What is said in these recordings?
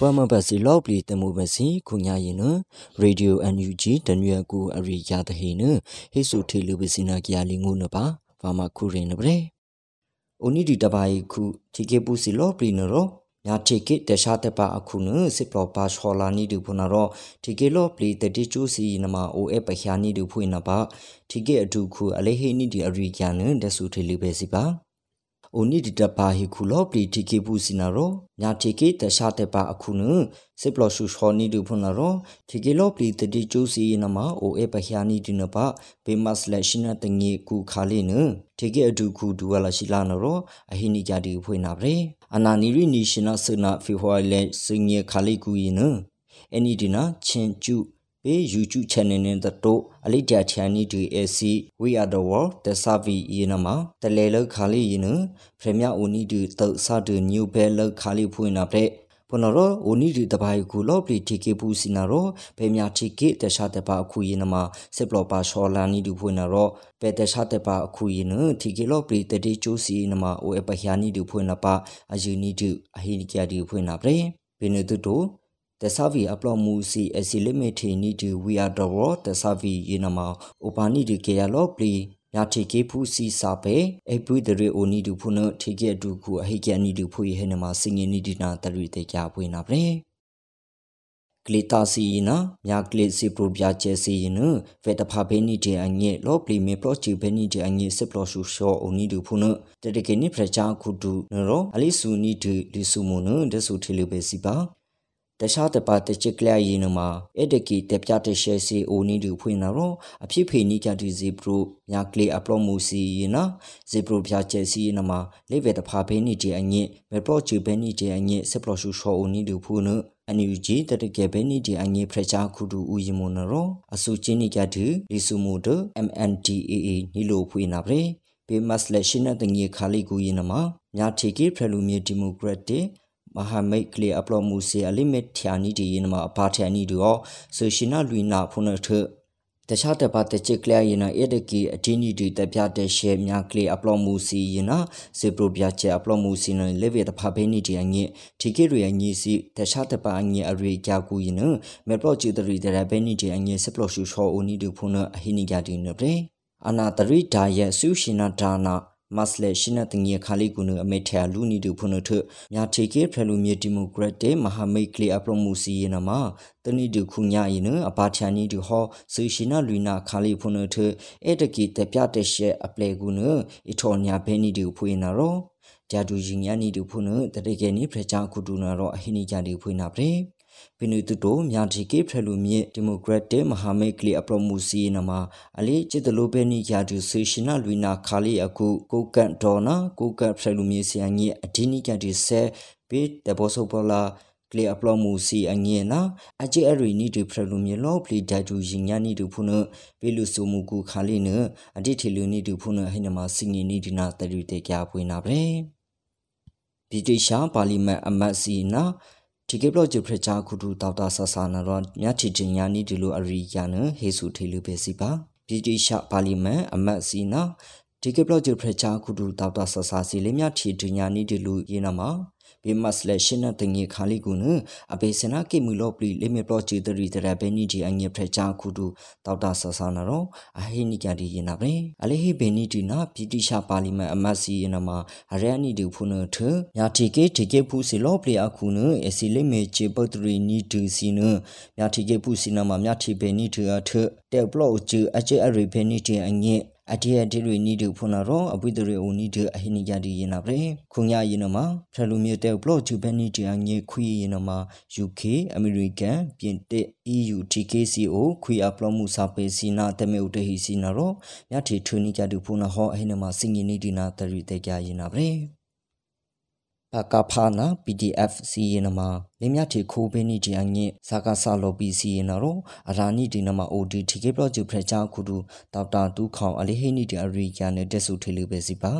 ပွားမဘစီလော့ပလီတမှုဘစီခုညာရင်နရေဒီယို NUG တနွေကူအရိယာတဟိနဟိဆုထေလူဘစီနာကရလီငုနပါဘာမခုရင်နပရေအိုနီဒီတပိုင်ခုတီကေပူစီလော့ပလီနရောညာတီကေတခြားတပါအခုနစစ်ပလောပါချောလာနီဒူဖနာရောတီကေလော့ပလီတတိကျူစီနမအိုအပခ ्या နီဒူဖွင့်နပါတီကေအတူခုအလေဟိနီဒီအရိယာနဒဆုထေလူဘစီပါ အိုနီဒီတပါဟီခုလောပလီတီကေပူစီနာရောညာတီကေတခြားတဲ့ပါအခုနစစ်ပလရှုရှောနီဒူဖွနာရောတီကေလောပလီတတိကျိုးစီနမအိုအေပခ ्या နီဒီနပါဘေမတ်လက်ရှိနာတငေကူခါလေးနတီကေအဒူခုဒူဝလာရှိလာနရောအဟိနီကြတီဖွေနာပရေအနာနီရီနီရှင်နာစနာဖီဟွာလေစငေခါလေးကူယနအနီဒီနာချင်းကျူ ပေ YouTube channel နဲ့တော့အလိတချန်နီဒီ AC We Are the World တဆဗီယနာမတလေလောက်ခါလေးယနပရမအိုနီဒီတောက်ဆာဒညူဘဲလောက်ခါလေးဖွင့်နာတဲ့ပနရောအိုနီဒီတပိုင်ကူလောပလီတီကေပူစီနာရောဘယ်မြတီကေတခြားတပါအခုယနမစစ်ပလောပါရှောလာနီဒူဖွင့်နာရောဘယ်တခြားတပါအခုယနတီကေလောပလီတတိကျိုးစီနမအိုအပဟယာနီဒူဖွင့်နာပါအယူနီဒူအဟိနီကျဒီဖွင့်နာပရေဘင်းနတုတို the savi upload mu si asi limit ni to we are the world the savi yinama opani de ke ya lo pli ညာထေကေဖူစီစာပေအပုဒရေအိုနီဒူဖုနထေကေဒူခုအဟိကေနီဒူဖူယေဟနမစင်ငီနီဒီနာတရီတေကြပွေနာပရေကလီတာစီနာမြာကလစ်စီပရိုပြာချေစီနဖေတဖာဘေနီတေအငေလောပလီမေပလောချီဘေနီတေအငေစစ်ပလောရှူရှောအိုနီဒူဖုနတတကေနီဖရချာခုဒူနရောအလီဆူနီဒူလီဆူမုနဒဆူထေလူဘေစီပါ တခြားတပါတချစ်ကလရီနမှာအဲ့တကီတက်ပြတဲ့ရှယ်စီအိုနီဒူဖွင့်နာတော့အဖြစ်ဖေနီကတူဇီပရိုညာကလေးအပလော့မူစီယနာဇီပရိုပြချက်စီနမှာလေဗေတဖာဖေနီတီအညစ်မေပရော့ချီဘဲနီတီအညစ်စပလော့ရှူရှောအိုနီဒူဖူနအန်ယူဂျီတတကယ်ဘဲနီတီအညစ်ဖရချာခုဒူဦးယမနရောအဆူချင်းနီကတူလီဆူမူဒ MNDAA နီလိုဖွင့်နာပရေပေမတ်လက်ရှိနတငေခါလီကူယနမှာညာတီကီဖရလူမီဒီမိုကရက်တစ် မဟာမိတ်ကလေးအပလော့မှုစီအလိမက်ထျာနီဒီယနမအပါထျာနီဒီရောဆိုရှင်နာလူနာဖုန်ထတခြားတပတ်တချစ်ကလျာယနာအဒကီအတင်းနီဒီတပြတဲ့ရှဲမြကလေးအပလော့မှုစီယနာစေပရိုပြချက်အပလော့မှုစီနလေဗေတဖာဘေနီဒီအငိတီကေရယညီစီတခြားတပတ်အငိအရိကြာကူယနမေပလော့ချီတရီတရဘေနီဒီအငိစပလော့ရှူရှောအိုနီဒီဖုန်အဟိနီကြဒီနပရေအနာတရီဒါရဲ့ဆူရှင်နာဒါနာ မတ်လေရှိနတငီခါလီကုနအမေထယာလူနီဒူဖုန်ထမြာထေကေဖရလူမြေဒီမိုကရက်တေမဟာမိတ်ကလီအပရမှုစီယနမတနီဒူခုညာယနအပါချာနီဒူဟောဆူရှိနလူနာခါလီဖုန်ထအဲတကီတပြတဲ့ရှေအပလေကုနအထောညာဘဲနီဒူဖွေနာရောဂျာဒူရင်ညာနီဒူဖုန်တတေကေနီဖရချာကုဒူနာရောအဟိနီဂျာဒီဖွေနာပရေ ပင်နူတူတိုမြာတီကေဖရလူမြေဒီမိုကရက်တစ်မဟာမိတ်ကလီအပရမူစီနမအလေးချစ်တလိုပဲနီယာဒူဆေရှင်နာလူနာခါလီအခုကိုကန်ဒေါ်နာကိုကန်ဖရလူမြေစီအငီအဒီနီကန်ဒီဆဲပေတဘောဆိုပလာကလီအပလမူစီအငီနာအဂျီအရီနီဒီဖရလူမြေလောပလီဒတူရင်ညာနီဒူဖုနပေလူဆူမူကူခါလီနအဒီထီလူနီဒူဖုနဟိနမစင်ငီနီဒီနာတရီတေကြပွေးနာပဲဗြိတိရှားပါလီမန်အမတ်စီနာ ဒီကေဘလော့ဂျပရချာခုတူတောက်တာဆဆာနာရောမြချီတင်ညာနီဒီလိုအရိယာနဟေဆုထေလူပဲစီပါပြည်တိရှပါလီမန်အမတ်စီနာဒီကေဘလော့ဂျပရချာခုတူတောက်တာဆဆာစီလေးမြချီတင်ညာနီဒီလိုယေနာမှာ ဘေမတ်လက်ရှင်နတငေခါလီကုနအဘေစနာကေမူလောပလီလေမေပလောချီတရီတရဘဲနီဒီအငေဖရချာခုတူတောက်တာဆဆာနာရောအဟိနိကြဒီယနာပဲအလေဟိဘေနီဒီနာပြည်တိရှာပါလီမန်အမတ်စီယနာမှာအရန်နီဒီဖုနထညာတီကေတီကေဖူစီလောပလီအခုနအစီလေမေချေပတရီနီဒီစီနညာတီကေဖူစီနာမှာညာတီဘေနီထအထတေဘလော့ချီအချေအရိဘေနီတီအငေ အတီအတီရီနီဒူဖုနာရောအပွိတရီအိုနီဒအဟိနီကြဒီယနာပရေခုညာယနမဖရလူမြေတဲဘလော့ချူဘဲနီတီအငေခွီယနမ UK အမေရိကန်ပြင်သစ် EU TKCO ခွီအပလောမှုစာပေစီနာတမေဥတဟီစီနာရောမြတ်တီထူနီကြတူဖုနာဟောအဟိနမစင်ငီနီဒီနာတရီတဲကြယနာပရေပ ကဖာနာ PDF စီရင်နမှာလင်းမြတီခိုးပင်းနီဒီအငိဇာကဆာလော်ပီစီရင်နော်အရာနီဒီနမှာ OD တီကေပလော့ဂျူဖရချာခုဒူဒေါက်တာတူးခေါင်အလေးဟိနီဒီအရီယာနဲ့တက်ဆူထေလူပဲစီပါ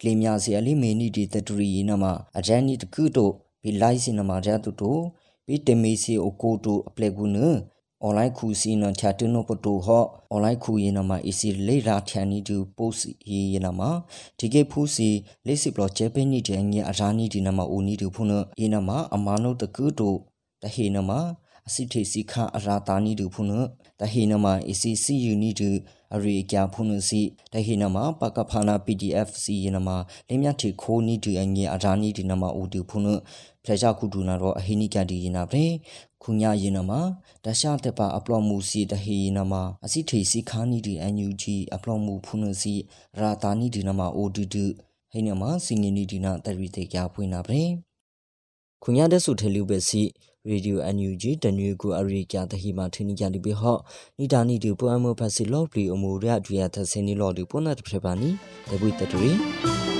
ကလီမြစီအလီမေနီဒီတတူရီနမှာအရန်နီတကူတို့ဘီလိုက်စီနမှာရတူတို့ဘီတမီစီအိုကိုတိုအပလက်ကူန online ခုစီနချတုနပတိုဟ online ခုရင်နမ AC လေရာထန်နီတူ post ရင်နမဒီကေဖူးစီလေးစစ်ဘလော့ဂျေပင်းနီတဲ့ငြအရာနီဒီနမအိုနီတူဖုနရင်နမအမာနုတကုတုတဟေနမအစစ်ထေစီခအရာတာနီတူဖုန တဟိနမအစီစီယူနီဒူအရိကျဖုနစီတဟိနမပကဖာနာ PDF စီယနမလင်းမြတီခိုနီဒူအငေအရာနီဒီနမဥဒူဖုနဖလက်ချခုဒူနာတော့အဟိနိကဒီယနာပြေခုညာယနမတခြားတပါအပလော့မှုစီတဟိနမအစီထေစီခါနီဒီအန်ယူဂျီအပလော့မှုဖုနစီရာတာနီဒီနမအိုဒူဒူဟိနမစင်ငီနီဒီနာတရီတေကြဖွင့်နာပြေခုညာတဲ့ဆုထေလူပဲစီ ရေဒီယို NUG တနွေကူအရိကျသဟိမထင်းကြလိပိဟောနိတာနိတူပွမ်မဖစီလော့ပလီအမူရဒွေယသစင်းနီလော်ဒီပွန်နတ်ဖရပါနီတပွိတတူရီ